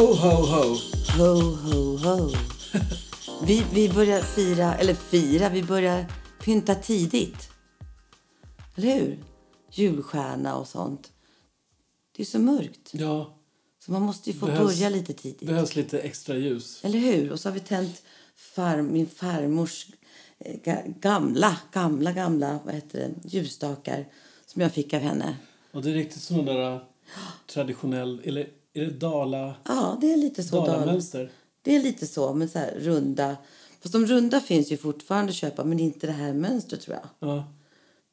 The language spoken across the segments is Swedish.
Ho, ho, ho. Ho, ho, ho. Vi, vi börjar fira, eller fira, vi börjar pynta tidigt. Eller hur? Julstjärna och sånt. Det är så mörkt. Ja, Så man måste ju få Behövs- börja lite tidigt. behövs lite extra ljus. Eller hur? Och så har vi tänt far, min farmors eh, ga- gamla, gamla, gamla vad heter det, ljusstakar som jag fick av henne. Och det är riktigt sån där äh, traditionell, eller är det dala, Ja, det är lite så. Dal. dalamönster? Det är lite så, men så här runda. Fast de runda finns ju fortfarande att köpa, men inte det här mönstret tror jag. Ja,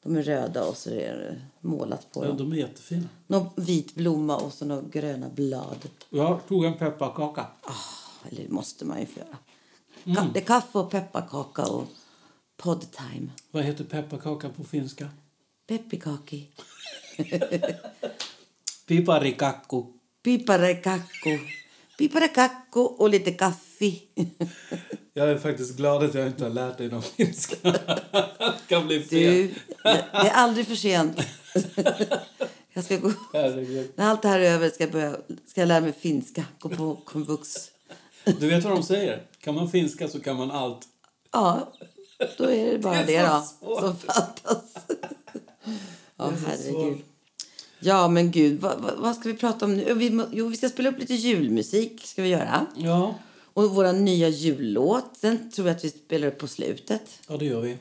De är röda och så är det målat på ja, dem. de är jättefina. Någon vit blomma och så några gröna blad. Jag tog en pepparkaka. Eller det måste man ju få göra. Ka- Det är kaffe och pepparkaka och poddtime. Vad heter pepparkaka på finska? Peppikaki. Piparikakku. Piparekakko. Piparekakko och lite kaffe. Jag är faktiskt glad att jag inte har lärt dig någon finska. det kan bli fel. Du, det är aldrig för sent. Jag ska gå... Herregud. När allt det här är över ska jag, börja, ska jag lära mig finska. Gå på komvux. Du vet vad de säger? Kan man finska så kan man allt. Ja, då är det bara Det det, är då så svårt. som fattas. Ja, Det herregud. Ja, men gud, vad, vad, vad ska vi prata om nu? Vi, jo, vi ska spela upp lite julmusik, ska vi göra. Ja, Och vår nya jullåt, den tror jag att vi spelar upp på slutet. ja det gör vi.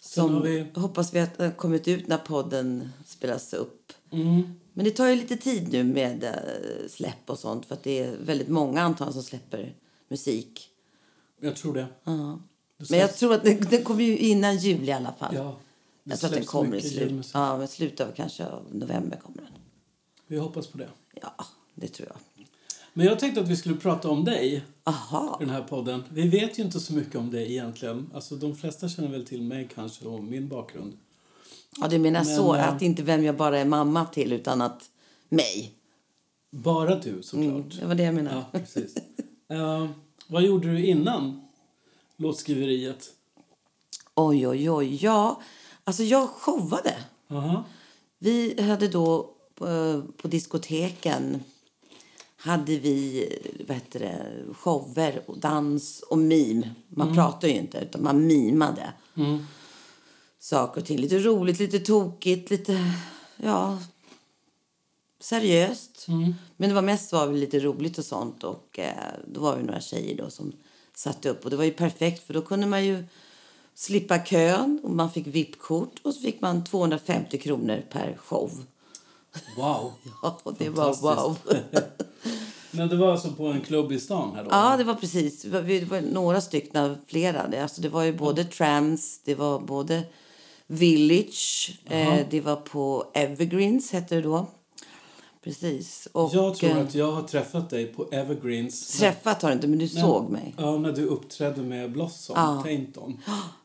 Sen Som vi... hoppas vi att den har kommit ut när podden spelas upp. Mm. Men det tar ju lite tid nu med eh, släpp och sånt för att det är väldigt många antagligen som släpper musik. Jag tror det. Ja. Men jag tror att den, den kommer ju innan jul i alla fall. Ja, jag tror att den kommer i slut. Ja, slutet av kanske av november kommer den. Vi hoppas på det. Ja, det tror jag. Men jag tänkte att vi skulle prata om dig Aha. i den här podden. Vi vet ju inte så mycket om dig egentligen. Alltså de flesta känner väl till mig kanske och min bakgrund. Ja, du menar Men, så eh, att inte vem jag bara är mamma till utan att mig. Bara du såklart. Mm, det var det jag menade. Ja, precis. Eh, vad gjorde du innan låtskriveriet? Oj, oj, oj. Ja, alltså jag showade. Aha. Vi hade då på, på diskoteken hade vi vad heter det, shower och dans och mim. Man pratar ju inte, utan man mimade. Saker och ting. Lite roligt, lite tokigt, lite ja, seriöst. Men det var mest var det lite roligt och sånt. Och eh, då var vi några tjejer då som satte upp. Och det var ju perfekt för då kunde man ju slippa kön och man fick VIP-kort och så fick man 250 kronor per show. Wow. Ja, det var wow. Men det var alltså på en klubb i stan här då? Ja, det var precis. Det var, några stycken, flera. Alltså, det var ju både Trams, det var både Village, eh, det var på Evergreens hette det då. Precis. Och, jag tror eh, att jag har träffat dig på Evergreens. Träffat har du inte, men du såg mig. Ja, när du uppträdde med Blossom, Ja. Tainton.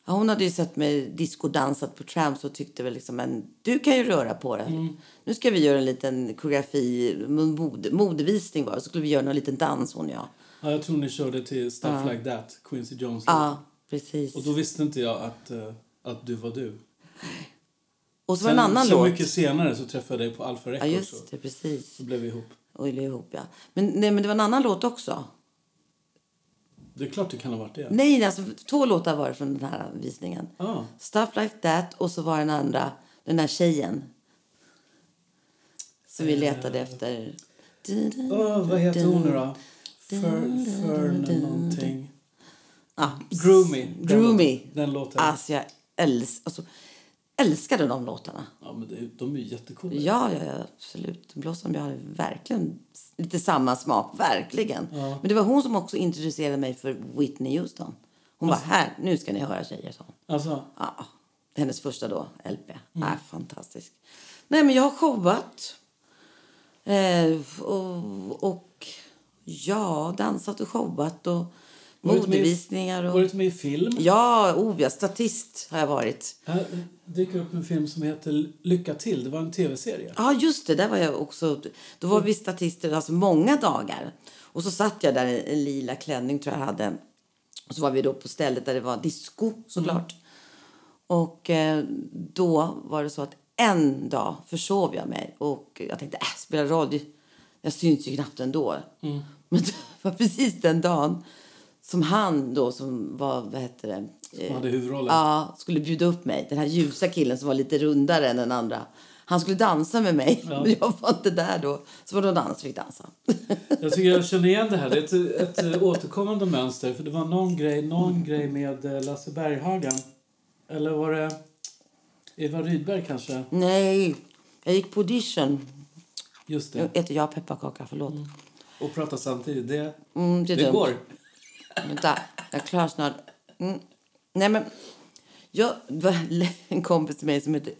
Ja, hon hade ju sett mig discodansat på Trams och tyckte väl liksom, men du kan ju röra på dig. Mm. Nu ska vi göra en liten koreografi, mode, modevisning var. Så skulle vi göra en liten dans hon och jag. Ja, jag tror ni körde till Stuff Like That, Quincy Jones. Ja, precis. Och då visste inte jag att, eh, att du var du. Och så det en annan så låt. mycket senare så träffade jag dig på Ja, Records. just och det, precis. så blev vi ihop. Och illa ihop, ja. Men, nej, men det var en annan låt också. Det är klart det kan ha varit det. Nej, alltså, två låtar var det från den här visningen. Ah, Stuff Like That och så var den andra, den där tjejen. Som vi letade efter. Åh, vad heter hon nu då? För någonting. Ah, Groomy. Den Groomy. låten. Den låten. Alltså, jag älsk, alltså, älskade de låtarna. Ja, men det, de är ju jättecoola. Ja, ja, ja absolut. Blossom, jag hade verkligen lite samma smak. Verkligen. Ja. Men det var hon som också introducerade mig för Whitney Houston. Hon var här, nu ska ni höra tjejer, sa hon. Alltså, Ja, hennes första då, LP. Mm. Ja, fantastisk. Nej, men jag har showat. Eh, och, och ja, dansat och showat och modevisningar. Och... varit med i film. Ja, oh, ja, statist har jag varit. Här dyker upp en film som heter Lycka till. Det var en tv-serie. Ja, just det. Där var jag också. Då var vi statister alltså många dagar. Och så satt jag där i en lila klänning tror jag hade. Och så var vi då på stället där det var disco såklart. Och eh, då var det så att en dag försov jag mig och jag tänkte, äh, spelar roll. Jag syns ju knappt ändå. Men det var precis den dagen som han då som var, vad heter det? Som hade huvudrollen. Ja, skulle bjuda upp mig. Den här ljusa killen som var lite rundare än den andra. Han skulle dansa med mig, men jag var inte där då. Så var det någon annan som fick dansa. Jag tycker jag känner igen det här. Det är ett, ett återkommande mönster. För det var någon grej, någon grej med eh, Lasse Berghagen. Eller var det Eva Rydberg kanske? Nej, jag gick på audition. Just Jag det. äter jag pepparkaka, förlåt. Och prata samtidigt. Det, Mm, det det går. Vänta, jag är klar snart. Mm. Nej, men... Jag, det var en kompis till mig som heter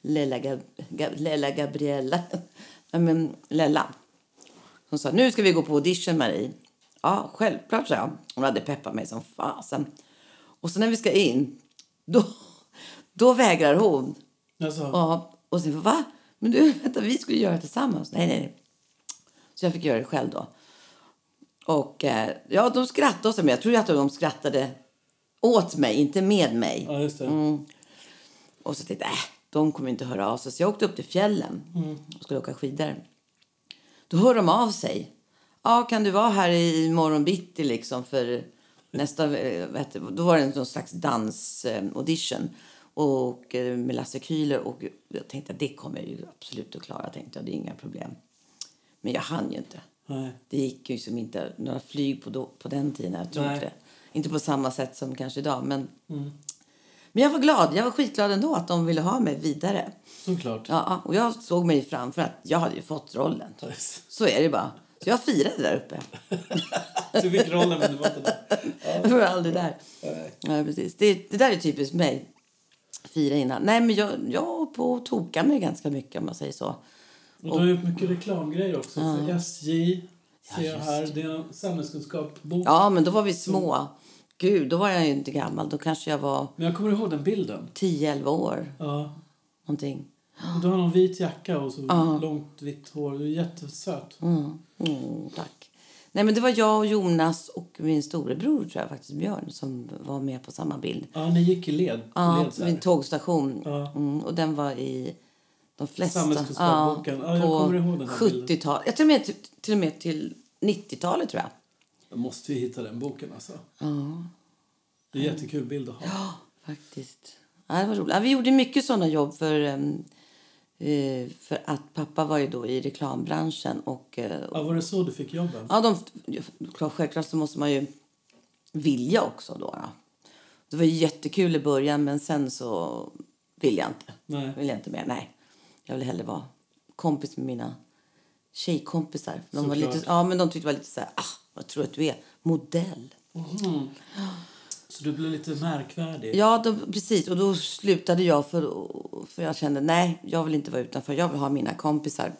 Lella, Gab, Gab, Lella Gabriella. Nej, men Lella. Hon sa, nu ska vi gå på audition, Marie. Ja, självklart, sa jag. Hon hade peppat mig som fasen. Och så när vi ska in, då, då vägrar hon. Alltså, Ja, och sen, va? Men du, vänta, vi skulle göra det tillsammans. Nej, nej, nej. Så jag fick göra det själv då. Och eh, ja, de skrattade åt mig. Jag tror att de skrattade åt mig, inte med mig. ja. Mm. Och så tänkte jag, äh, de kommer inte höra av sig. Så jag åkte upp till fjällen och skulle åka skidor. Då hör de av sig. Ja, kan du vara här i morgon bitti liksom för nästa... eh, det? då var det någon slags dans-audition. Och eh, med Lasse Kühler. Och jag tänkte att det kommer jag ju absolut att klara. Jag tänkte att det är inga problem. Men jag hann ju inte. Nej. Det gick ju som inte några flyg på, då, på den tiden. Jag tror Nej. inte det. Inte på samma sätt som kanske idag. Men, men jag var glad. Jag var skitglad ändå att de ville ha mig vidare. Såklart. Ja, ja, och jag såg mig framför att jag hade ju fått rollen. Yes. Så är det bara. Så jag firade där uppe. Du fick rollen men du var inte där. Jag var aldrig där. Ja, precis. Det, det där är typiskt mig. Fira innan. Nej, men jag, jag på toka mig ganska mycket om man säger så. Och du har gjort mycket reklamgrejer också. För SJ ser jag här. Det är en samhällskunskapsbok. Ja, men då var vi små. Gud, då var jag ju inte gammal. Då kanske jag var Men jag kommer ihåg den bilden. 10-11 år. Ja. Någonting. Du har någon vit jacka och så långt vitt hår. Du är jättesöt. Mm, tack. Nej, men det var jag och Jonas och min storebror, tror jag faktiskt, Björn, som var med på samma bild. Ja, ni gick i led. Ja, led så vid en tågstation. Ja. Mm, och den var i de flesta... Samhällskunskapsboken. Ja, jag kommer ihåg den här bilden. 70-talet. Jag tror med, till, till och med till 90-talet, tror jag. Då måste vi hitta den boken alltså. Ja, Det är en jättekul bild att ha. faktiskt. Ja, det var roligt. Ja, vi gjorde mycket såna jobb för, ehm, eh, för att pappa var ju då i reklambranschen. Och, eh, Ja, var det så du fick jobben? Ja, de, klart, självklart så måste man ju vilja också då. då. Det var jättekul i början, men sen så vill jag inte. Nej. Vill jag inte mer. Nej. Jag vill hellre vara kompis med mina tjejkompisar. De var lite, ja, men de tyckte var lite så här, ah, vad tror du att du är? Modell. Mhm. Så du blev lite märkvärdig? Ja, de, precis. Och då slutade jag för, för jag kände, nej, jag vill inte vara utanför. Jag vill ha mina kompisar.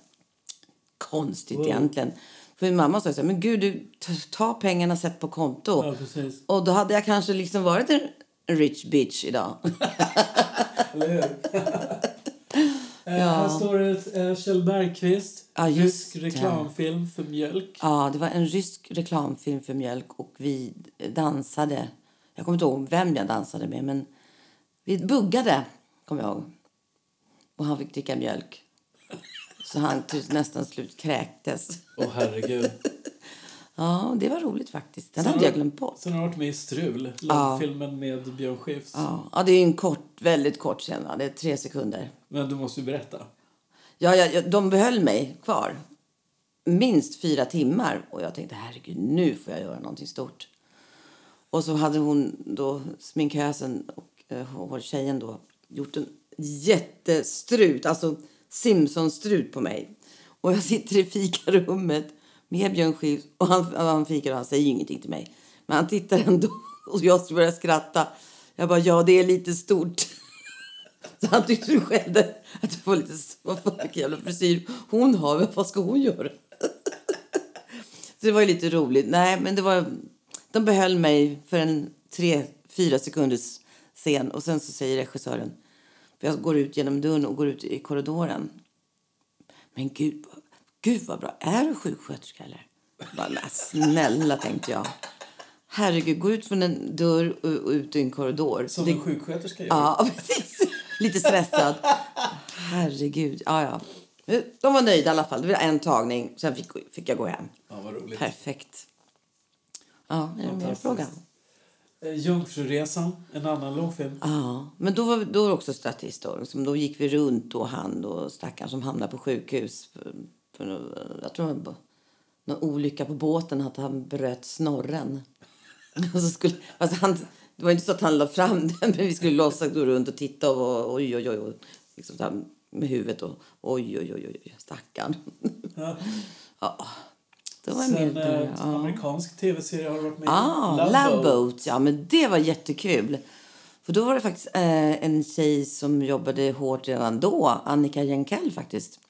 Konstigt Wow. egentligen. För min mamma sa så här, men gud, du, ta pengarna och sätt på konto. Ja, precis. Och då hade jag kanske liksom varit en rich bitch idag. Eller hur? Eh, Här står det eh, Kjell Bergqvist. Ja, rysk det. reklamfilm för mjölk. Ja, det var en rysk reklamfilm för mjölk och vi dansade. Jag kommer inte ihåg vem jag dansade med, men vi buggade, kommer jag ihåg. Och han fick dricka mjölk. Så han nästan slut kräktes. Åh herregud. Ja, det var roligt faktiskt. Den Sen hade jag glömt bort. Sen har du varit med i Strul, långfilmen med Björn Skifs. Ja, ja, det är en kort, väldigt kort scen. va? Det är tre sekunder. Men du måste ju berätta. Ja, ja, ja, de behöll mig kvar minst fyra timmar. Och jag tänkte, herregud, nu får jag göra någonting stort. Och så hade hon då, sminkösen och eh, hårtjejen då, gjort en jättestrut, alltså Simpsons-strut på mig. Och jag sitter i fikarummet med Björn Skifs och han, han fikar och han säger ingenting till mig. Men han tittar ändå och jag börjar skratta. Jag bara, ja det är lite stort. Så han tyckte själv att det var lite, vad fan vilken jävla frisyr hon har, men vad ska hon göra? Så det var ju lite roligt. Nej, men det var, de behöll mig för en tre, fyra sekunders scen och sen så säger regissören, för jag går ut genom dörren och går ut i korridoren. Men gud, gud vad bra, är du sjuksköterska eller? Jag Bara, snälla tänkte jag. Herregud, gå ut från en dörr och, och ut i en korridor. Som Det- en sjuksköterska gör. Ja, precis. Lite stressad. Herregud. Ja, ja. De var nöjda i alla fall. Det var en tagning, sen fick, fick jag gå hem. Ja, vad roligt. Perfekt. Ja, är det mer Fantastiskt. fråga? Eh, Jungfruresan, en annan långfilm. Ja, men då var, då var det också statist. Då. Liksom, då gick vi runt och han och stackaren som hamnade på sjukhus. För, för, jag tror det var någon olycka på båten att han bröt snorren. Och så skulle, alltså han, det var inte så att han la fram den, men vi skulle låtsas gå runt och titta och oj, oj, oj. Och liksom så här med huvudet och oj, oj, oj, oj, stackarn. Ja. Ja, det var Sen mer... eh, ja. amerikansk tv-serie har du varit med. Ah, Love Love, Boat. Ja, men det var jättekul. För då var det faktiskt eh, en tjej som jobbade hårt redan då, Annika Jenkell faktiskt,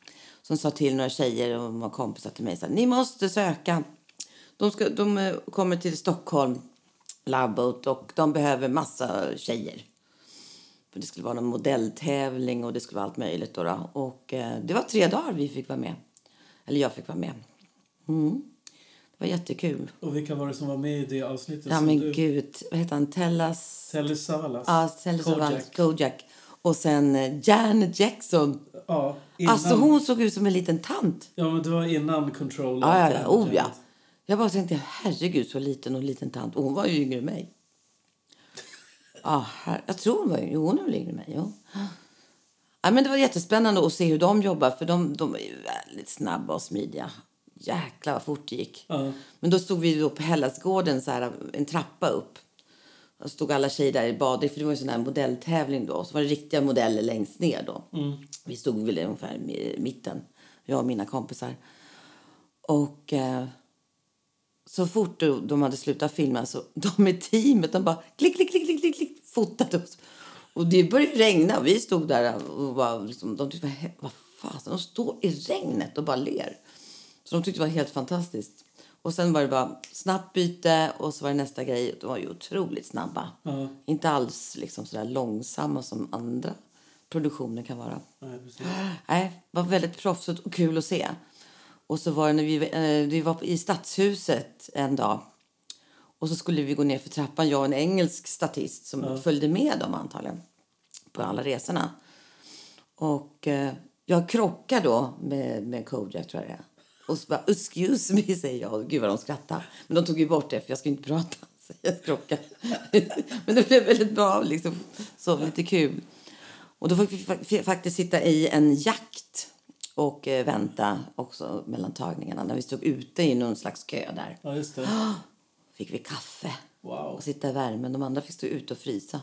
som sa till några tjejer och var kompisar till mig så här, ni måste söka. De, ska, de eh, kommer till Stockholm, Love Boat, och de behöver massa tjejer. För det skulle vara någon modelltävling och det skulle vara allt möjligt. Då, då. Och eh, det var tre dagar vi fick vara med. Eller jag fick vara med. Mm. Det var jättekul. Och vilka var det som var med i det avsnittet? Ja men du... gud, vad heter han? Tellas... Telly Savalas. Ja, Telly Kojak. Kojak. Och sen eh, Janet Jackson. Ja, innan... Alltså hon såg ut som en liten tant. Ja, men det var innan Control. Ja, ja, ja. Oh, ja. Jag bara tänkte, herregud så liten och liten tant. Och hon var ju yngre än mig. Ja, här, jag tror hon var jo, hon är väl yngre än mig. Jo. Ja, men det var jättespännande att se hur de jobbar. För de, de är ju väldigt snabba och smidiga. Jäklar vad fort det gick. Ja. Men då stod vi då på Hellasgården, så här, en trappa upp. Och stod alla tjejer där i baddräkt, för det var en sån här modelltävling då. Så var det riktiga modeller längst ner då. Vi stod väl ungefär i mitten, jag och mina kompisar. Och eh, så fort de hade slutat filma så de i teamet, de bara klick, klick, klick, klick, klick, klick fotade oss. Och det började regna och vi stod där och var liksom, de tyckte, vad, fasen, de står i regnet och bara ler. Så de tyckte det var helt fantastiskt. Och sen var det bara snabbt byte och så var det nästa grej. De var ju otroligt snabba. Ja. Inte alls liksom sådär långsamma som andra produktioner kan vara. Nej, precis. Nej, det var väldigt proffsigt och kul att se. Och så var det när vi, eh, vi var i Stadshuset en dag. Och så skulle vi gå ner för trappan, jag och en engelsk statist som följde med dem antagligen på alla resorna. Och eh, jag krockar då med, med Kojak tror jag det är. Och så bara, excuse me, säger jag. Gud vad de skrattar. Men de tog ju bort det för jag ska inte prata. Så jag krockar. Men det blev väldigt bra, liksom. Så lite kul. Och då fick vi fa- faktiskt sitta i en jakt och eh, vänta också mellan tagningarna. När vi stod ute i någon slags kö där. Ja, just det. Fick vi kaffe Wow. och sitta i värmen. De andra fick stå ute och frysa.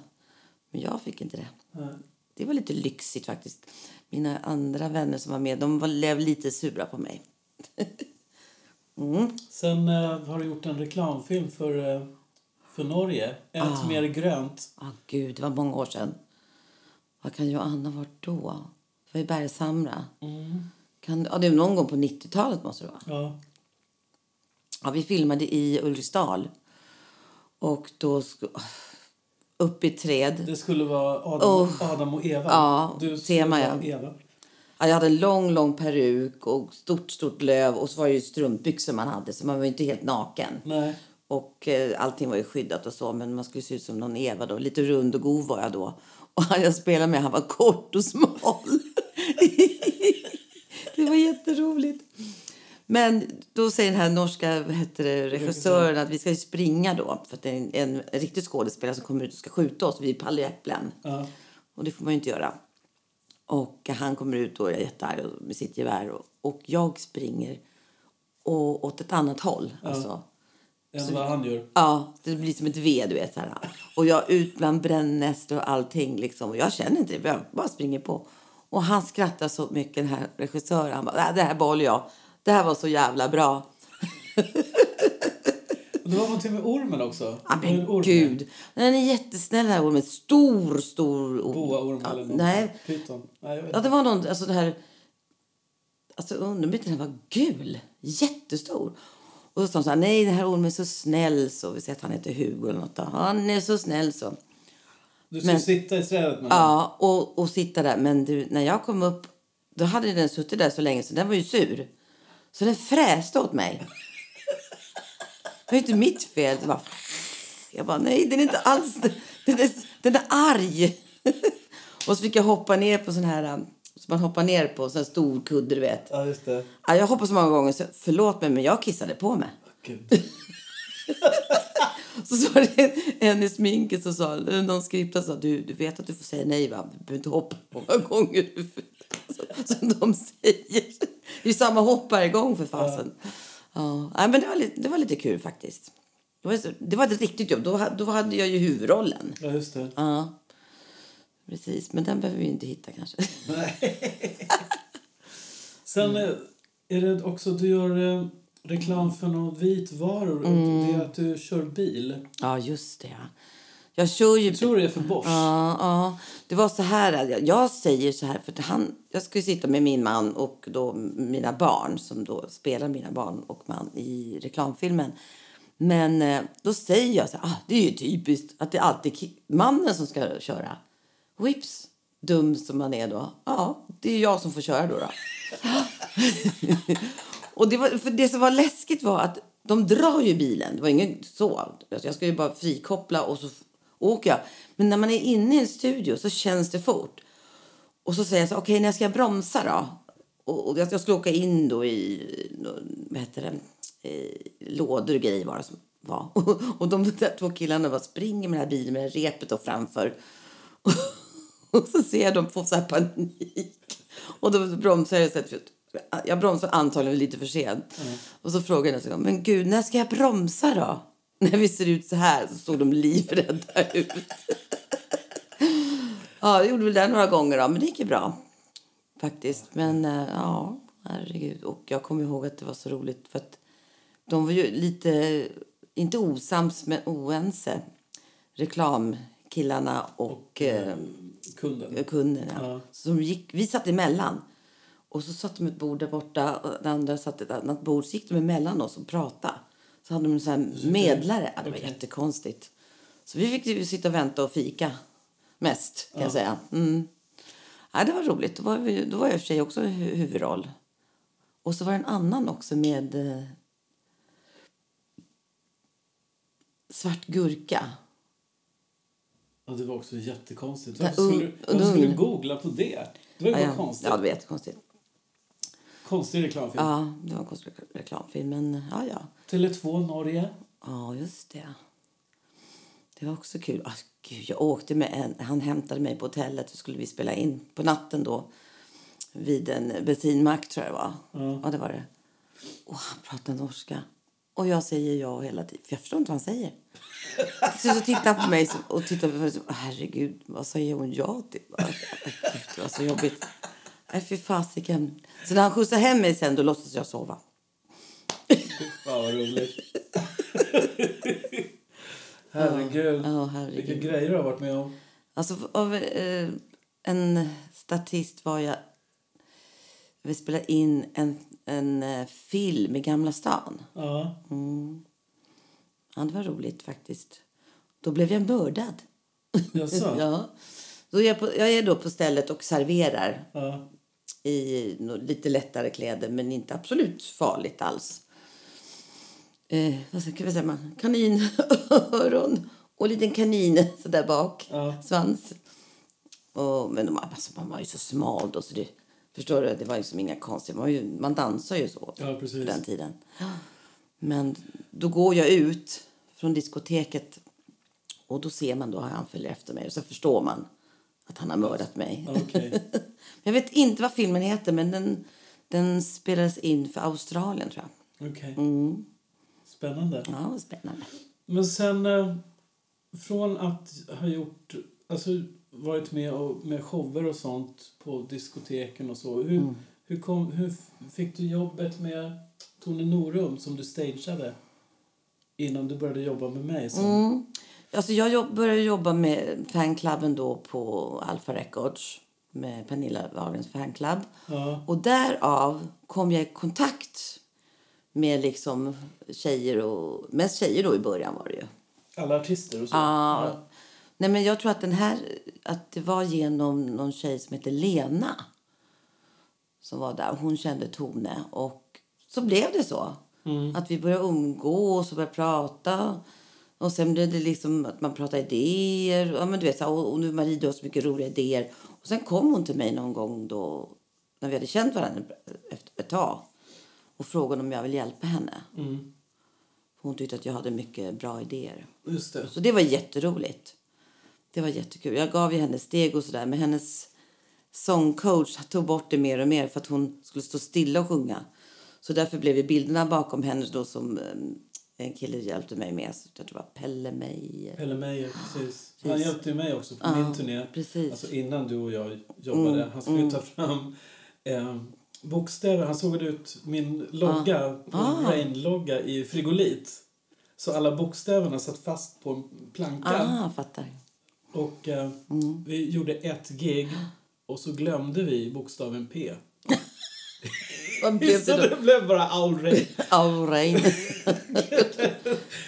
Men jag fick inte det. Nej. Det var lite lyxigt faktiskt. Mina andra vänner som var med, de var, lite sura på mig. mm. Sen eh, har du gjort en reklamfilm för, eh, för Norge. Ett Ah. mer grönt. Ah, gud, det var många år sedan. Vad kan jag och Anna ha varit då? Var i Bergshamra. Mm. Kan, ja, det är någon gång på 90-talet måste det vara. Ja. Ja, vi filmade i Ulriksdal. Och då... Upp i träd. Det skulle vara Adam, Oh. Adam och Eva. Ja, du tema, ja. Eva. Ja, jag hade en lång, lång peruk och stort, stort löv. Och så var det ju strumpbyxor man hade, så man var ju inte helt naken. Nej. Och eh, allting var ju skyddat och så, men man skulle se ut som någon Eva då. Lite rund och god var jag då. Och han jag spelade med, han var kort och smal. Det var jätteroligt. Men då säger den här norska det, regissören att vi ska springa då. För det är en, en riktig skådespelare som kommer ut och ska skjuta oss. Vi är Palle Äpplen. Ja. Och det får man inte göra. Och han kommer ut och är jättearg och- med sitt gevär. Och, och jag springer och, åt ett annat håll. Alltså. Än vad han gör. Ja, det blir som ett V, du vet. Så här. Och jag ut bland brännässlor och allting. Liksom. Och jag känner inte det, jag bara springer på. Och han skrattar så mycket, den här regissören. Han bara, "Nej, det här behåller jag. Det här var så jävla bra. Och det var någonting med ormen också. Ja, men orm. gud. Den är jättesnäll den här ormen. Stor, stor orm. Boaorm ja, eller något. Nej, Pyton. Nej, jag vet Ja, det var någon, alltså det här... Alltså underbiten var gul, jättestor. Och så sa de så här, nej den här ormen är så snäll så. Vi säger att han heter Hugo eller något. Han är så snäll så. Du skulle men- sitta i trädet med. Ja, och, och sitta där. Men du, när jag kom upp, då hade den suttit där så länge så den var ju sur. Så den fräste åt mig. Det var ju inte mitt fel. Det bara, jag bara, nej den är inte alls, den är, den är arg. Och så fick jag hoppa ner på sån här um, Så man hoppar ner på sån här stor kudde, du vet. Ja, just det. Ja, jag hoppade så många gånger, så förlåt mig, men jag kissade på mig. Gud. Så var det en i sminket som sa, någon skripta sa, du, du vet att du får säga nej va? Du behöver inte hoppa många gånger. du vill." Så, som de säger. Det är samma hopp varje gång för fasen. Ja. Nej, men det var, lite, det var lite kul faktiskt. Det var, det var ett riktigt jobb. Då, då hade jag ju huvudrollen. Ja, just det. Ja. Precis, men den behöver vi inte hitta kanske. Sen eh, är det också du gör eh, reklam för något vitvaror. Mm. Det är att du kör bil. Ja, just det. ja. Jag kör ju... Jag tror det är för Bosch. Ja, ja. Det var så här, jag, säger så här, för han, jag ska ju sitta med min man och då mina barn som då spelar mina barn och man i reklamfilmen. Men eh, då säger jag så här, ah, det är ju typiskt att det alltid är ki- mannen som ska köra. Whips, dum som man är då. Ja, det är jag som får köra då. då. Och det, var, för det som var läskigt var att de drar ju bilen. Det var inget så. Alltså, Jag ska ju bara frikoppla och så åker jag. Men när man är inne i en studio så känns det fort. Och så säger jag så okej okay, när ska jag bromsa då? Och, och jag skulle åka in då i, vad heter det, i lådor och grejer var det som var. Och och de där två killarna bara springer med den här bilen med repet och framför. Och, Och så ser jag dem få så här panik. Och då bromsar jag. Så att jag bromsar antagligen lite för sent. Och så frågar jag nästa gång, men gud, när ska jag bromsa då? När vi ser ut så här så såg de livrädda ut. ja, jag gjorde väl det några gånger då, men det gick ju bra. Faktiskt. Men eh, ja, herregud. Och jag kommer ihåg att det var så roligt för att de var ju lite, inte osams, men oense. Reklamkillarna och eh, Kunden. kunderna. Ja. Så de gick, vi satt emellan. Och så satt de ett bord där borta och den andra satt ett annat bord. Så gick de emellan oss och pratade. Så hade de en sån här medlare. Ja, det var Okej. jättekonstigt. Så vi fick ju sitta och vänta och fika mest kan jag säga. Mm. Ja, det var roligt. Då var, vi, då var jag i och för sig också hu- huvudroll. Och så var det en annan också med eh, Svart gurka. Ja, det var också jättekonstigt. Ja, Varför skulle, varför skulle du googla på det? Det var ju Ja, ja. konstigt. ja, det var jättekonstigt. Konstig reklamfilm. Ja, det var en konstig reklamfilm. Men ja, ja. Tele2 Norge. Ja, just det. Det var också kul. Ah, gud, jag åkte med en, han hämtade mig på hotellet så skulle vi spela in på natten då vid en bensinmack tror jag det var. Ja. Ja, det var det. Och han pratar norska. Och jag säger ja hela tiden, för jag förstår inte vad han säger. Så, så tittar han på mig och tittar på mig herregud, vad säger hon ja till? Gud, det var så jobbigt. Nej, fy fasiken. Så när han skjutsade hem mig sen, då låtsades jag sova. Fan vad roligt. herregud. Ja, herregud. Vilka grejer du har varit med om. Alltså, av eh, en statist var jag... Vi spelade in en, en eh, film i Gamla stan. Ja. Ja, det var roligt faktiskt. Då blev jag mördad. Jaså? ja. Då är jag, på, jag är då på stället och serverar ja. I lite lättare kläder, men inte absolut farligt alls. Eh, vad ska man? Kaninöron och en liten kanin så där bak. Ja. Svans. Och, men de, alltså, man var ju så smal då, så det, förstår du, det var liksom inga konstigheter. Man, ju, man dansar ju så Ja, på den tiden. Men då går jag ut från diskoteket och då ser man då han följer efter mig och så förstår man att han har mördat mig. Okej. Jag vet inte vad filmen heter, men den, den spelades in för Australien, tror jag. Okej. Mm. Spännande. Ja, spännande. Men sen eh, från att ha gjort, alltså varit med och, med shower och sånt på diskoteken och så. Hur, Mm. hur, kom, hur fick du jobbet med Tone Norum som du stageade innan du började jobba med mig? Som, Mm. Alltså jag jobb, började jobba med fanklubben då på Alpha Records med Pernilla Wahlgrens fanclub. Ja, Och därav kom jag i kontakt med liksom tjejer och mest tjejer då i början var det ju. alla artister och så? Ja. Nej, men jag tror att den här att det var genom någon tjej som heter Lena som var där. Hon kände Tone och så blev det så. Att vi började umgås och började prata. Och sen blev det liksom att man pratade idéer. Ja, men du vet, så och, och nu Marie, du har så mycket roliga idéer. Och sen kom hon till mig någon gång då, när vi hade känt varandra efter ett tag och frågade om jag ville hjälpa henne. Mm. Hon tyckte att jag hade mycket bra idéer. Just det. Så det var jätteroligt. Det var jättekul. Jag gav ju henne steg och sådär. Men hennes sångcoach tog bort det mer och mer för att hon skulle stå stilla och sjunga. Så därför blev bilderna bakom henne då som eh, en kille hjälpte mig med. Jag tror det var Pelle Meijer. Pelle Meijer, precis. Han hjälpte ju mig också på Ja, min turné. precis. Alltså innan du och jag jobbade. Han skulle ju ta fram eh, bokstäver. Han sågade ut min logga, Ah. Rain-logga i frigolit. Så alla bokstäverna satt fast på en planka. Ah, fattar. Och eh, vi gjorde ett gig och så glömde vi bokstaven P. Vad blev det då? det blev bara All Rain. Aulrein.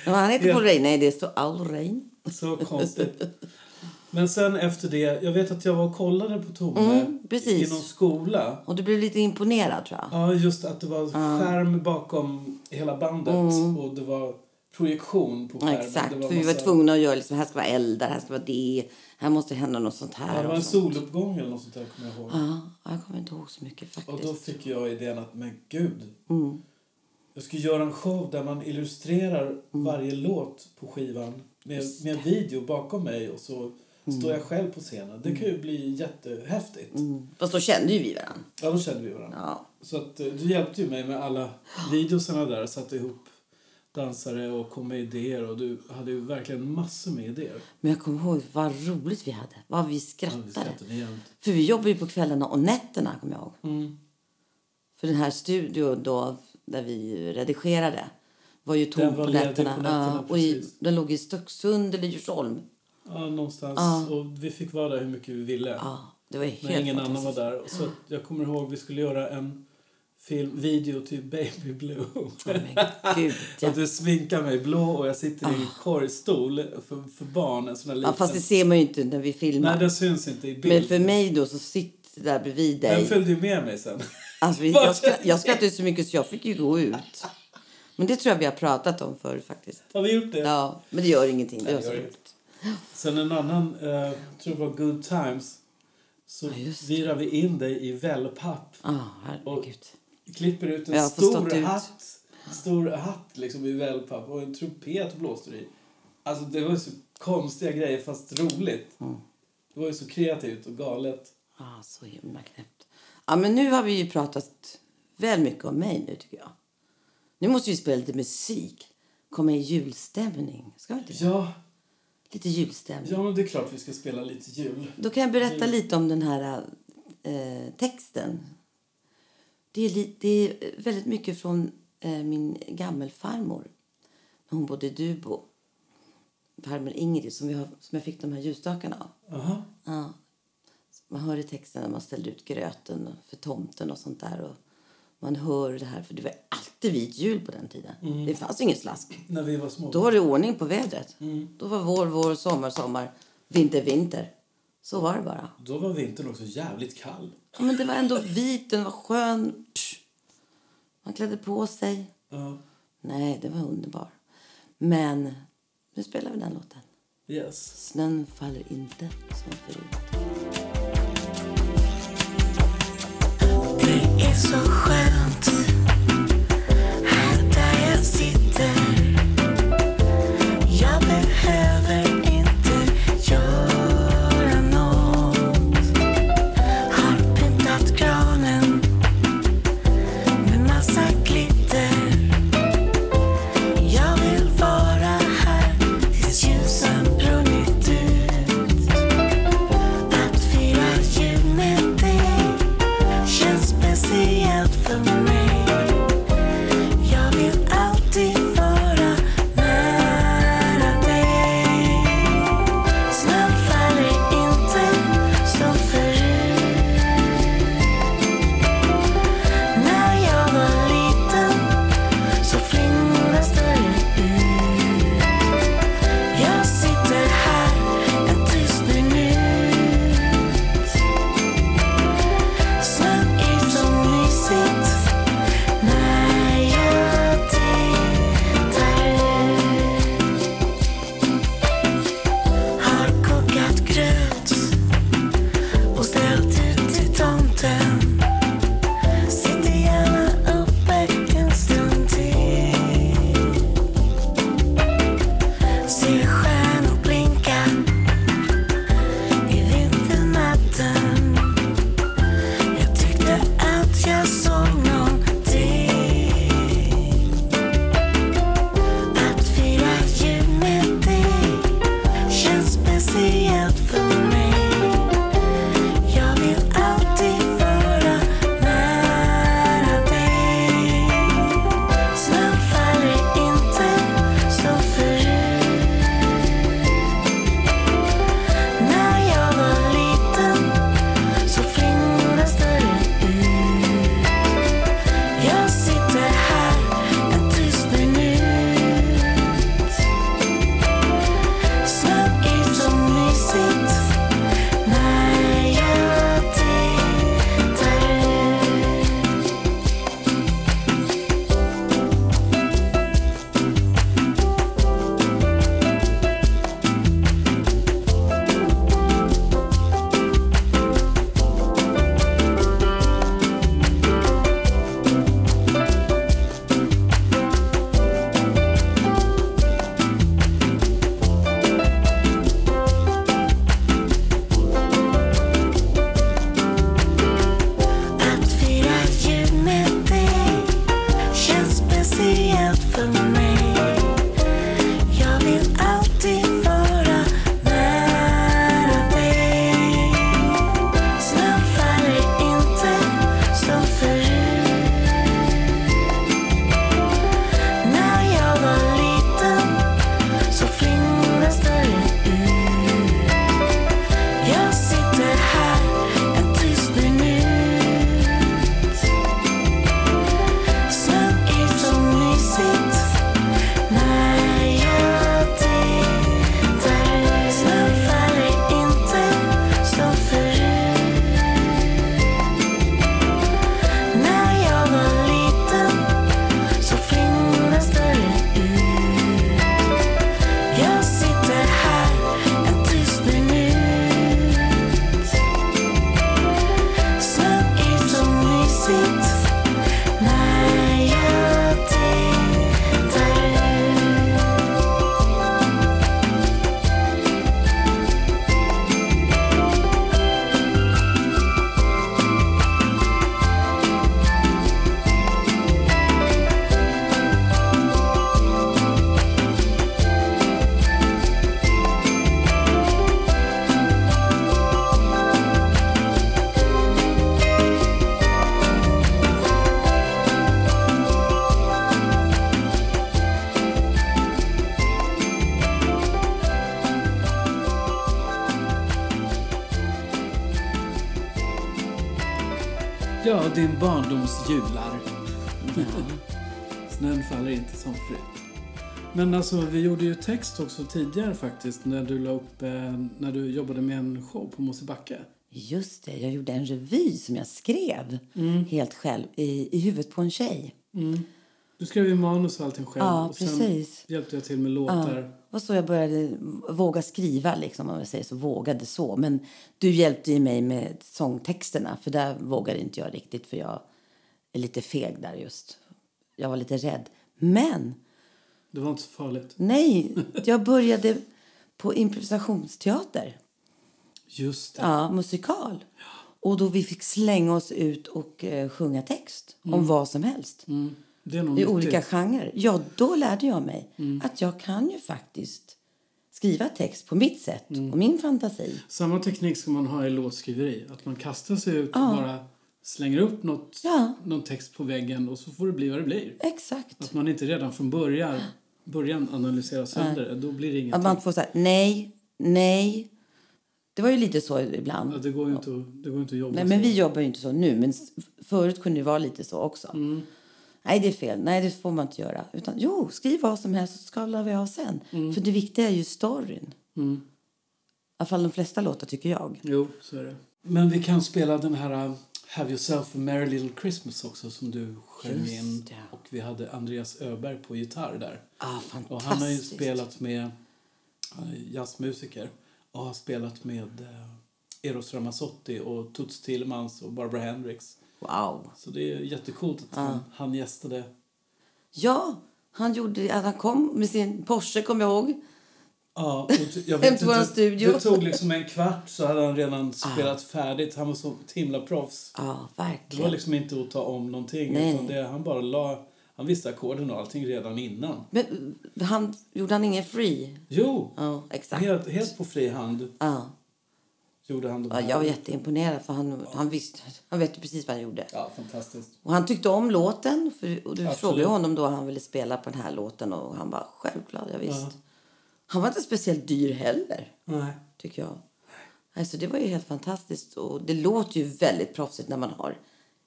han heter Paul Rein. Nej, det står Aulrein. Så konstigt. Men sen efter det, jag vet att jag var och kollade på Tove Mm, i någon skola. Och du blev lite imponerad, tror jag. Ja, just att det var skärm bakom hela bandet och det var projektion på Mm. Skärmen. exakt, för vi var massa- tvungna att göra liksom, här ska vara eldar, här ska vara det, här måste hända något sånt här. Ja, det var och en soluppgång eller något sånt där kommer jag ihåg. Ja, jag kommer inte ihåg så mycket Och faktiskt. då fick jag idén att, men gud. Mm. Jag ska göra en show där man illustrerar Mm. varje låt på skivan med, med video bakom mig och så står jag själv på scenen. Det kan ju bli jättehäftigt. Mm. Fast då kände ju vi varandra. Ja, då kände vi varandra. Ja. Så att, eh, du hjälpte ju mig med alla videosarna där. Satte ihop dansare och kom med idéer. Och du hade ju verkligen massor med idéer. Men jag kommer ihåg vad roligt vi hade. Vad vi Ja, vi skrattade. skrattade. För vi jobbade ju på kvällarna och nätterna, kommer jag ihåg. Mm. För den här studion då, där vi redigerade var ju tom var på nätterna. på nätterna, ja, och i, den låg i Stöcksund eller Djursholm. Ja, någonstans. Ja. Och vi fick vara där hur mycket vi ville. Ja, det var helt när ingen annan var där. Så jag kommer ihåg vi skulle göra en film, video till Baby Blue. Men gud, ja. Att du sminkar mig blå och jag sitter i en korgstol för, för barn. En sån här ja, liten. fast det ser man ju inte när vi filmar. Nej, den syns inte i bild. Men för mig då så sitter där bredvid Den dig. följde ju med mig sen. Alltså, jag, skratt, jag skrattade så mycket så jag fick ju gå ut. Men det tror jag vi har pratat om förr faktiskt. Har vi gjort det? Ja, men det gör ingenting. Det Nej, det gör roligt. Sen en annan, eh, jag tror det var Good Times. Så Ja, det. virar vi in dig i wellpapp. Ja, herregud. Klipper ut en fått stor ut. hatt. Stor hatt liksom i wellpapp och en trumpet blåste i. Alltså det var så konstiga grejer fast roligt. Mm. Det var ju så kreativt och galet. Ja, så himla knäppt. Ja, men nu har vi ju pratat väl mycket om mig nu tycker jag. Nu måste vi spela lite musik. Komma i julstämning. Ska vi inte? Ja, Lite julstämning. ja men det är klart vi ska spela lite jul. Då kan jag berätta lite om den här eh, texten. Det är, det är väldigt mycket från eh, min gammelfarmor. När hon bodde i Dubo. Farmor Ingrid som, vi har, som jag fick de här ljusstakarna av. Aha. Ja. Man hör i texten när man ställde ut gröten för tomten och sånt där. Och man hör det här, för det var alltid vit jul på den tiden. Det fanns ingen slask. När vi var små. Då var det ordning på vädret. Då var vår, vår, sommar, sommar, vinter, vinter. Så var det bara. Då var vintern också jävligt kall. Ja, men det var ändå vit, den var skön. Man klädde på sig. Ja. Nej, det var underbar. Men nu spelar vi den låten. Yes. Snön faller inte som förut. Det är så skönt Ja, din barndoms jular. Snön faller inte som förut. Men alltså, vi gjorde ju text också tidigare faktiskt när du la upp, eh, när du jobbade med en show på Mosebacke. Just det, jag gjorde en revy som jag skrev Mm. helt själv i, i huvudet på en tjej. Du skrev ju manus och allting själv. Ja, och sen precis. hjälpte jag till med låtar. Och så jag började våga skriva, liksom, om jag säger så. Vågade så. Men du hjälpte ju mig med sångtexterna, för där vågade inte jag riktigt, för jag är lite feg där just. Jag var lite rädd. Men Det var inte så farligt. nej, jag började på improvisationsteater. Just det. Ja, musikal. Och då vi fick slänga oss ut och eh, sjunga text om vad som helst. Mm. Det är I nyttigt. olika genrer. Ja, då lärde jag mig Mm. att jag kan ju faktiskt skriva text på mitt sätt Mm. och min fantasi. Samma teknik ska man ha i låtskriveri. Att man kastar sig ut och bara slänger upp något, Ja. någon text på väggen och så får det bli vad det blir. Exakt. Att man inte redan från början, början analyserar sönder det. Då blir det Att ingenting. man får säga nej, nej. Det var ju lite så ibland. Ja, det, går ju inte, att- det går inte att jobba Nej, så. men vi jobbar ju inte så nu, men förut kunde det vara lite så också. Mm. Nej, det är fel. Nej, det får man inte göra. Utan, jo, skriv vad som helst så skalar vi av sen. För det viktiga är ju storyn. Mm. I alla fall de flesta låtar, tycker jag. Jo, så är det. Men vi kan spela den här uh, Have yourself a merry little Christmas också som du sjöng in. Och vi hade Andreas Öberg på gitarr där. Ah, Och fantastiskt. han har ju spelat med uh, jazzmusiker och har spelat med uh, Eros Ramazzotti och Toots Thielemans och Barbara Hendricks. Wow. Så det är jättecoolt att han, han gästade. Ja, han gjorde att han kom med sin Porsche, kommer jag ihåg. Ja, och jag vet inte, studio. Det tog liksom en kvart så hade han redan spelat färdigt. Han var så himla proffs. Ja, Det var verkligen. liksom inte att ta om någonting. Nej. Utan det, han bara la... Han visste ackorden och allting redan innan. Men han, gjorde han ingen free? Jo! Ja, exakt. Helt, helt på fri hand Ja. gjorde han Ja, jag var jätteimponerad för han, han visste, han vet precis vad han gjorde. Ja, fantastiskt. Och han tyckte om låten. För, och du Absolut. frågade honom då han ville spela på den här låten och han bara självklart, ja, visst. Ja. Han var inte speciellt dyr heller, Nej. tycker jag. Alltså, det var ju helt fantastiskt och det låter ju väldigt proffsigt när man har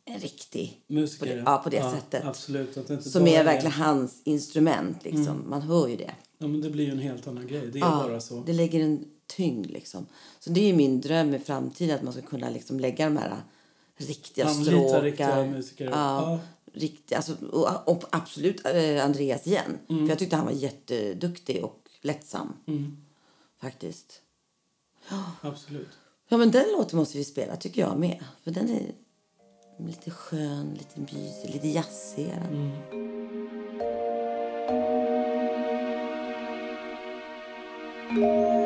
en riktig Musiker. På det, ja, på det ja, sättet. Absolut. Att det inte Som är verkligen hans instrument liksom. Mm. Man hör ju det. Ja, men det blir ju en helt annan grej. Det är Ja, bara så. Det lägger en tyngd liksom. Så det är min dröm i framtiden att man ska kunna liksom lägga de här riktiga Anlita stråkar. riktiga musiker. Ja, Ja. Riktiga, alltså, och, och absolut eh, Andreas igen. Mm. För jag tyckte han var jätteduktig och lättsam. Faktiskt. Absolut. Ja men den låten måste vi spela tycker jag med. För den är lite skön, lite mysig, lite jazzig. den. Have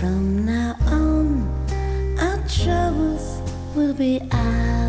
From now on, our troubles will be out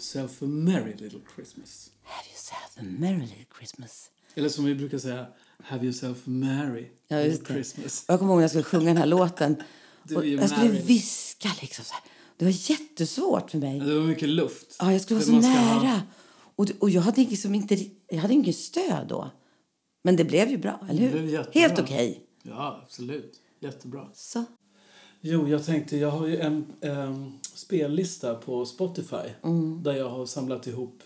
yourself a merry little Christmas. Have yourself a merry little Christmas. Eller som vi brukar säga, have yourself a merry Ja, little. Christmas. Jag kommer ihåg när jag skulle sjunga den här låten. Och jag skulle Mary. viska liksom så här. Det var jättesvårt för mig. Det var mycket luft. Ja, jag skulle vara så ska ha- nära. Och, och jag hade liksom inte, jag hade ingen stöd då. Men det blev ju bra, eller hur? Helt okej. Ja, absolut. Jättebra. Så. Jo, jag tänkte, jag har ju en em, spellista på Spotify Mm. där jag har samlat ihop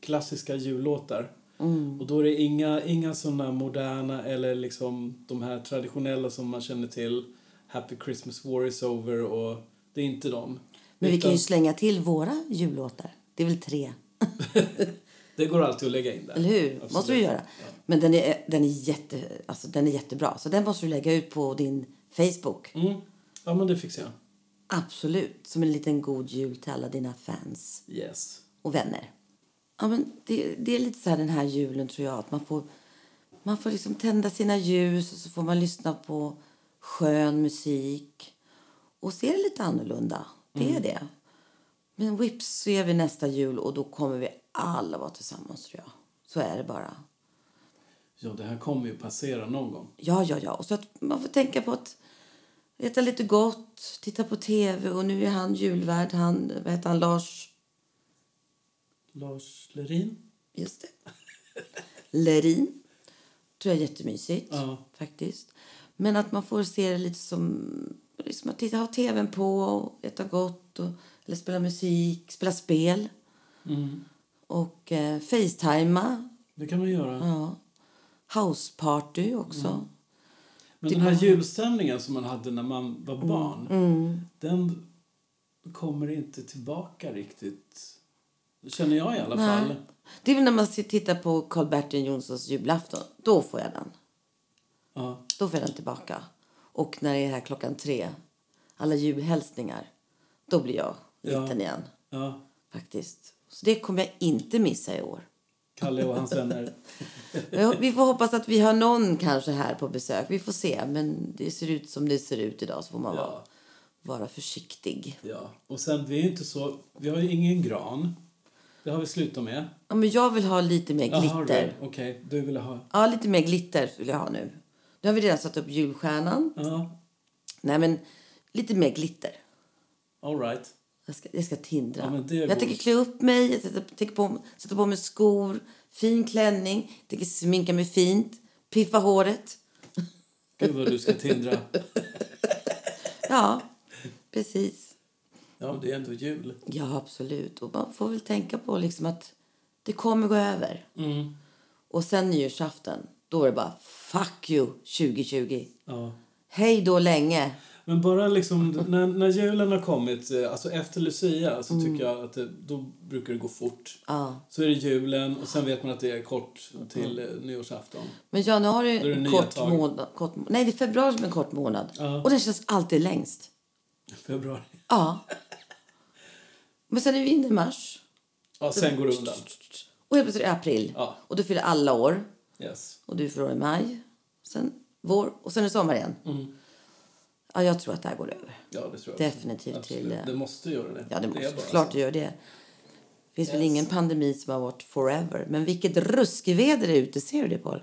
klassiska jullåtar. Mm. Och då är det inga, inga såna moderna eller liksom de här traditionella som man känner till. Happy Christmas War is over och det är inte dem. Men vi kan ju Utan slänga till våra jullåtar. Det är väl tre, Det går alltid att lägga in där. eller hur? Absolut. måste vi göra. Men den är, den, är jätte, alltså, den är jättebra. Så den måste du lägga ut på din Facebook. Mm. Ja, men det fixar jag. Absolut. Som en liten god jul till alla dina fans Yes. och vänner. Ja, men det, det är lite så här den här julen tror jag. Att man får, man får liksom tända sina ljus och så får man lyssna på skön musik. Och se det lite annorlunda. Det är det. Men vips så är vi nästa jul och då kommer vi alla vara tillsammans tror jag. Så är det bara. Ja, det här kommer ju passera någon gång. Ja, ja, ja. Och så att man får tänka på att äta lite gott, titta på tv och nu är han julvärd, han, vad heter han, Lars Lars Lerin? Just det. Lerin. tror jag är jättemysigt. Ja. Faktiskt. Men att man får se det lite som... Liksom att titta, ha tvn på och äta gott. Och, eller spela musik, spela spel. Mm. Och eh, facetima. Det kan man göra. Ja. Houseparty också. Men den här julstämningen som man hade när man var barn, den kommer inte tillbaka riktigt. Känner jag i alla Nej. fall. Det är väl när man tittar på Karl-Bertil Jonssons julafton. Då får jag den. Ja. Då får jag den tillbaka. Och när det är här klockan tre, alla julhälsningar, då blir jag Ja. liten igen. ja. Faktiskt. Så det kommer jag inte missa i år. Kalle och hans vänner. Vi får hoppas att vi har någon kanske här på besök. Vi får se. Men det ser ut som det ser ut idag så får man vara, Ja. vara försiktig. Ja. Och sen, vi är inte så... Vi har ju ingen gran. Det har vi slutat med. Ja, men jag vill ha lite mer glitter. Okej, du ville ha... Ja, lite mer glitter vill jag ha nu. Nu har vi redan satt upp julstjärnan. Ja, Nej, men lite mer glitter. all right. Jag ska, jag ska tindra. Ja, jag tänker klä upp mig, jag tänker på, sätta på mig skor, fin klänning, jag tänker sminka mig fint, piffa håret. Gud vad du ska tindra. Ja, precis. Ja, det är ändå jul. Ja, absolut. Och man får väl tänka på liksom att det kommer gå över. Mm. Och sen nyårsafton, då är det bara fuck you 2020. Ja. Hej då länge. Men bara liksom, när, när julen har kommit, eh, alltså efter Lucia, så Mm. tycker jag att det, då brukar det gå fort. Ja. Så är det julen och sen vet man att det är kort till eh, nyårsafton. Men januari är en kort tag. månad. Kort, nej, det är februari som är en kort månad. Ja. Och den känns alltid längst. Februari. Ja. Men sen är vi inne i mars. Ja, sen går det undan. Och helt plötsligt är det april. Ja. Och du fyller alla år. Yes. Och du fyller i maj. Sen vår. Och sen är det sommar igen. Mm. Ja, jag tror att det här går över. Ja, det tror jag. Definitivt Absolut. till, eh, Det måste göra det. Ja, det måste bara klart det gör det. Det finns väl Yes. ingen pandemi som har varit forever. Men vilket ruskväder det är ute. Ser du det, Paul?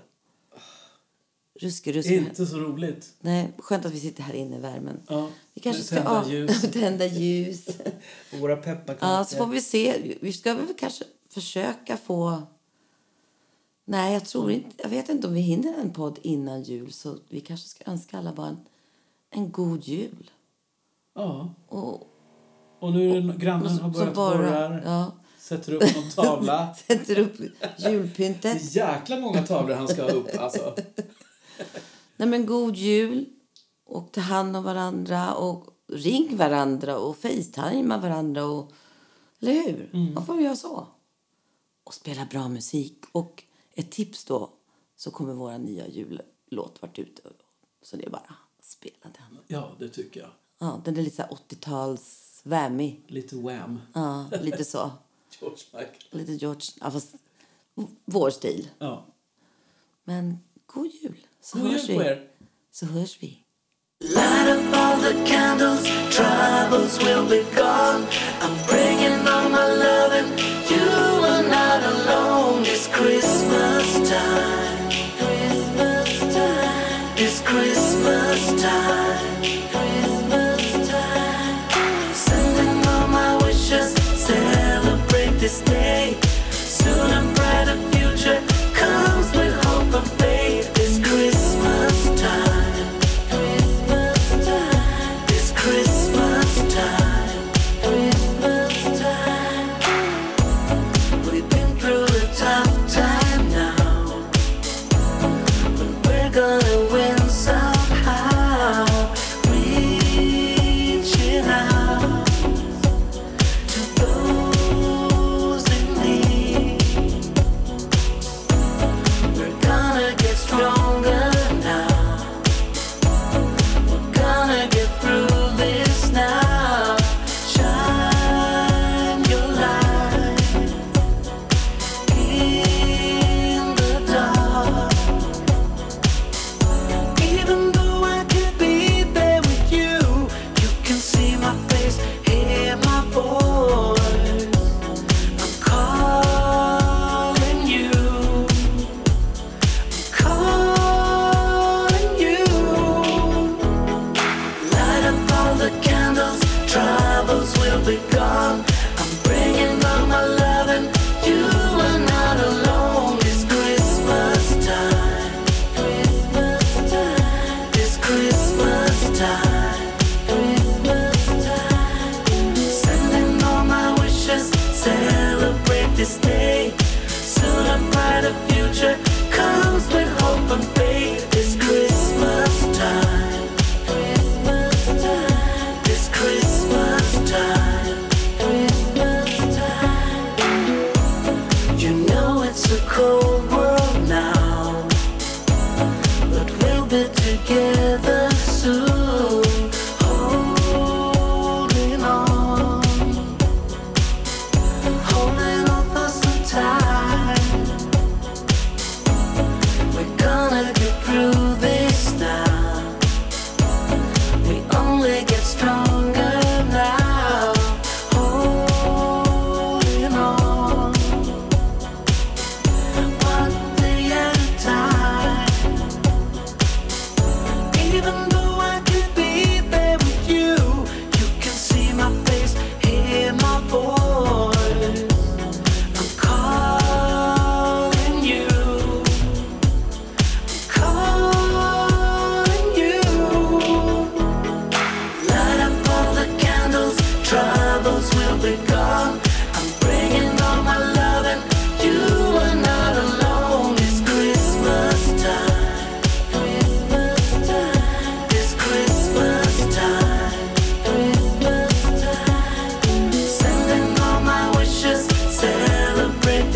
Ruske, ruske. Inte så roligt. Nej, skönt att vi sitter här inne i värmen. Ja. Vi kanske ska tända ljus. tända ljus. Och våra pepparkakor. ja, så får vi se. Vi ska väl kanske försöka få... Nej, jag tror inte... Jag vet inte om vi hinner en podd innan jul. Så vi kanske ska önska alla bara en, en god jul. Ja. Och, och nu är det, grannen har börjat borra här. Ja. Sätter upp någon tavla. sätter upp julpyntet. Det är jäkla många tavlor han ska ha upp alltså. Nej men god jul och ta hand om varandra och ring varandra och facetimea varandra. Och, eller hur? Mm. Man får göra så. Och spela bra musik. Och ett tips då så kommer vår nya jullåt vart ute. Så det är bara... Spela den. Ja, det tycker jag. Ja, den är lite 80-tals whammy. Lite wham. Ja, lite så. George Michael. Lite George, ja, fast vår stil. Ja. Men god jul. Så god hörs jul vi. på er. Så hörs vi. Light up all the candles, troubles will be gone. I'm bringing all my loving, you are not alone. It's Christmas time.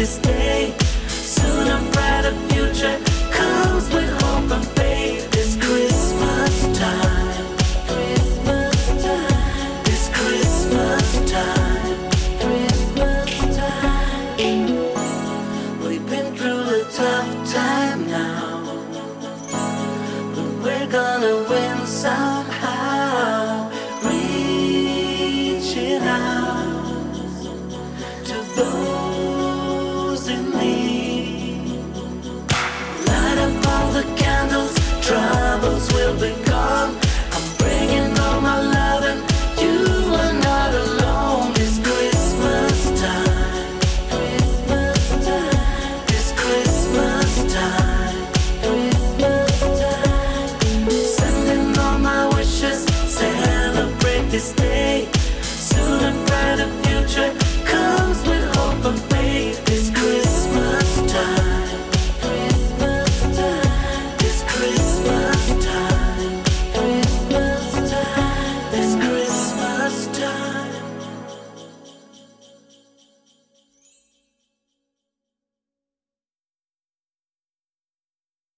this day.